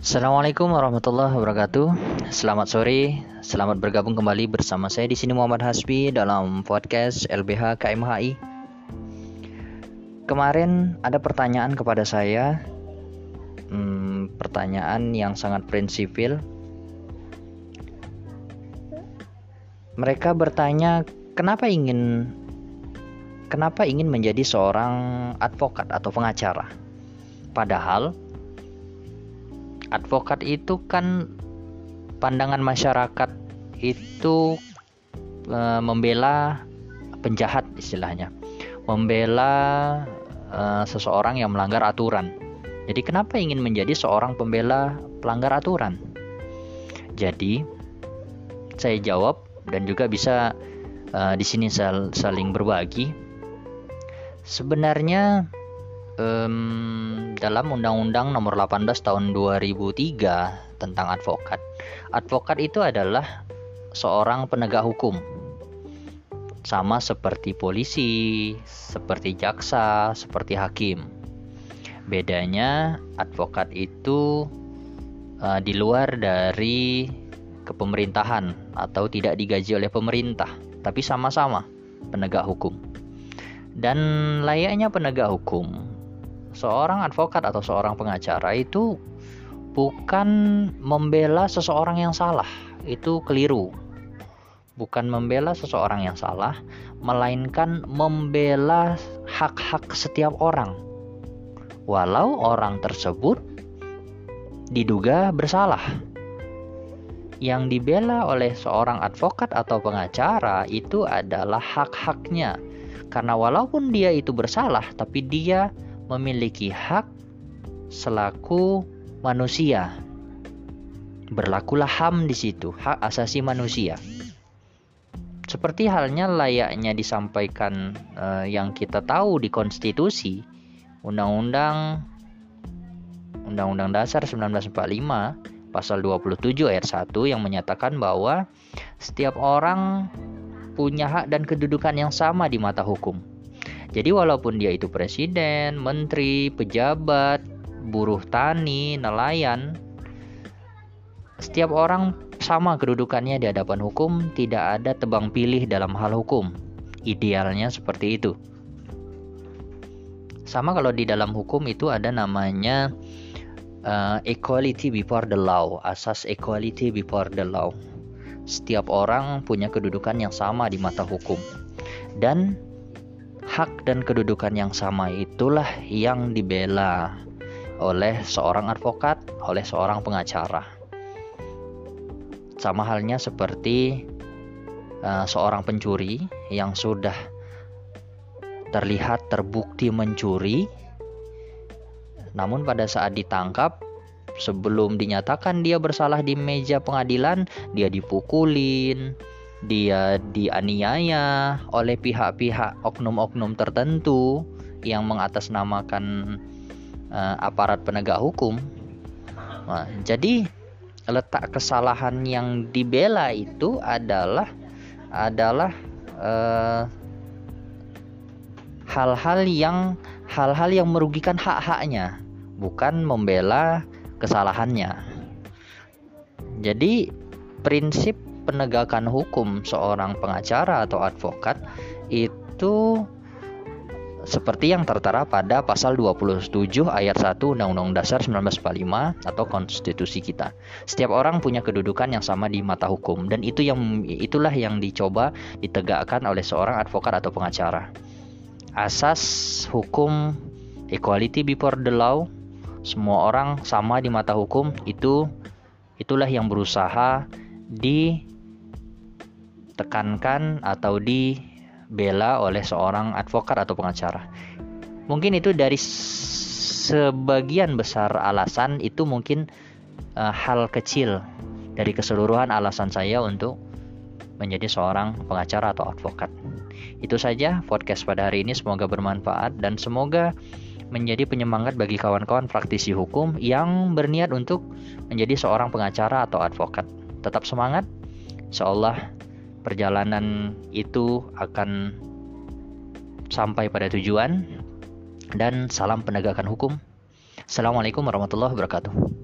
Assalamualaikum warahmatullahi wabarakatuh. Selamat sore, selamat bergabung kembali bersama saya di sini Muhammad Hasbi dalam podcast LBH KMHI. Kemarin ada pertanyaan kepada saya, hmm, pertanyaan yang sangat prinsipil. Mereka bertanya, kenapa ingin kenapa ingin menjadi seorang advokat atau pengacara? Padahal advokat itu kan pandangan masyarakat itu e, membela penjahat istilahnya. Membela e, seseorang yang melanggar aturan. Jadi kenapa ingin menjadi seorang pembela pelanggar aturan? Jadi saya jawab dan juga bisa e, di sini saling berbagi. Sebenarnya um, dalam Undang-Undang Nomor 18 Tahun 2003 tentang advokat. Advokat itu adalah seorang penegak hukum. Sama seperti polisi, seperti jaksa, seperti hakim. Bedanya advokat itu uh, di luar dari kepemerintahan atau tidak digaji oleh pemerintah, tapi sama-sama penegak hukum. Dan layaknya penegak hukum, seorang advokat atau seorang pengacara itu bukan membela seseorang yang salah, itu keliru. Bukan membela seseorang yang salah, melainkan membela hak-hak setiap orang. Walau orang tersebut diduga bersalah. Yang dibela oleh seorang advokat atau pengacara itu adalah hak-haknya. Karena walaupun dia itu bersalah, tapi dia memiliki hak selaku manusia. Berlakulah HAM di situ, hak asasi manusia. Seperti halnya layaknya disampaikan uh, yang kita tahu di konstitusi, Undang-Undang Undang-Undang Dasar 1945 pasal 27 ayat 1 yang menyatakan bahwa setiap orang punya hak dan kedudukan yang sama di mata hukum jadi walaupun dia itu presiden, menteri, pejabat, buruh tani, nelayan, setiap orang sama kedudukannya di hadapan hukum, tidak ada tebang pilih dalam hal hukum. Idealnya seperti itu. Sama kalau di dalam hukum itu ada namanya uh, equality before the law, asas equality before the law. Setiap orang punya kedudukan yang sama di mata hukum. Dan hak dan kedudukan yang sama itulah yang dibela oleh seorang advokat, oleh seorang pengacara. Sama halnya seperti uh, seorang pencuri yang sudah terlihat terbukti mencuri, namun pada saat ditangkap sebelum dinyatakan dia bersalah di meja pengadilan, dia dipukulin, dia dianiaya oleh pihak-pihak oknum-oknum tertentu yang mengatasnamakan uh, aparat penegak hukum. Nah, jadi letak kesalahan yang dibela itu adalah adalah uh, hal-hal yang hal-hal yang merugikan hak-haknya, bukan membela kesalahannya. Jadi prinsip penegakan hukum seorang pengacara atau advokat itu seperti yang tertera pada pasal 27 ayat 1 Undang-Undang Dasar 1945 atau konstitusi kita. Setiap orang punya kedudukan yang sama di mata hukum dan itu yang itulah yang dicoba ditegakkan oleh seorang advokat atau pengacara. Asas hukum equality before the law, semua orang sama di mata hukum itu itulah yang berusaha di ditekankan atau dibela oleh seorang advokat atau pengacara. Mungkin itu dari sebagian besar alasan itu mungkin uh, hal kecil dari keseluruhan alasan saya untuk menjadi seorang pengacara atau advokat. Itu saja podcast pada hari ini semoga bermanfaat dan semoga menjadi penyemangat bagi kawan-kawan praktisi hukum yang berniat untuk menjadi seorang pengacara atau advokat. Tetap semangat. Insyaallah perjalanan itu akan sampai pada tujuan dan salam penegakan hukum. Assalamualaikum warahmatullahi wabarakatuh.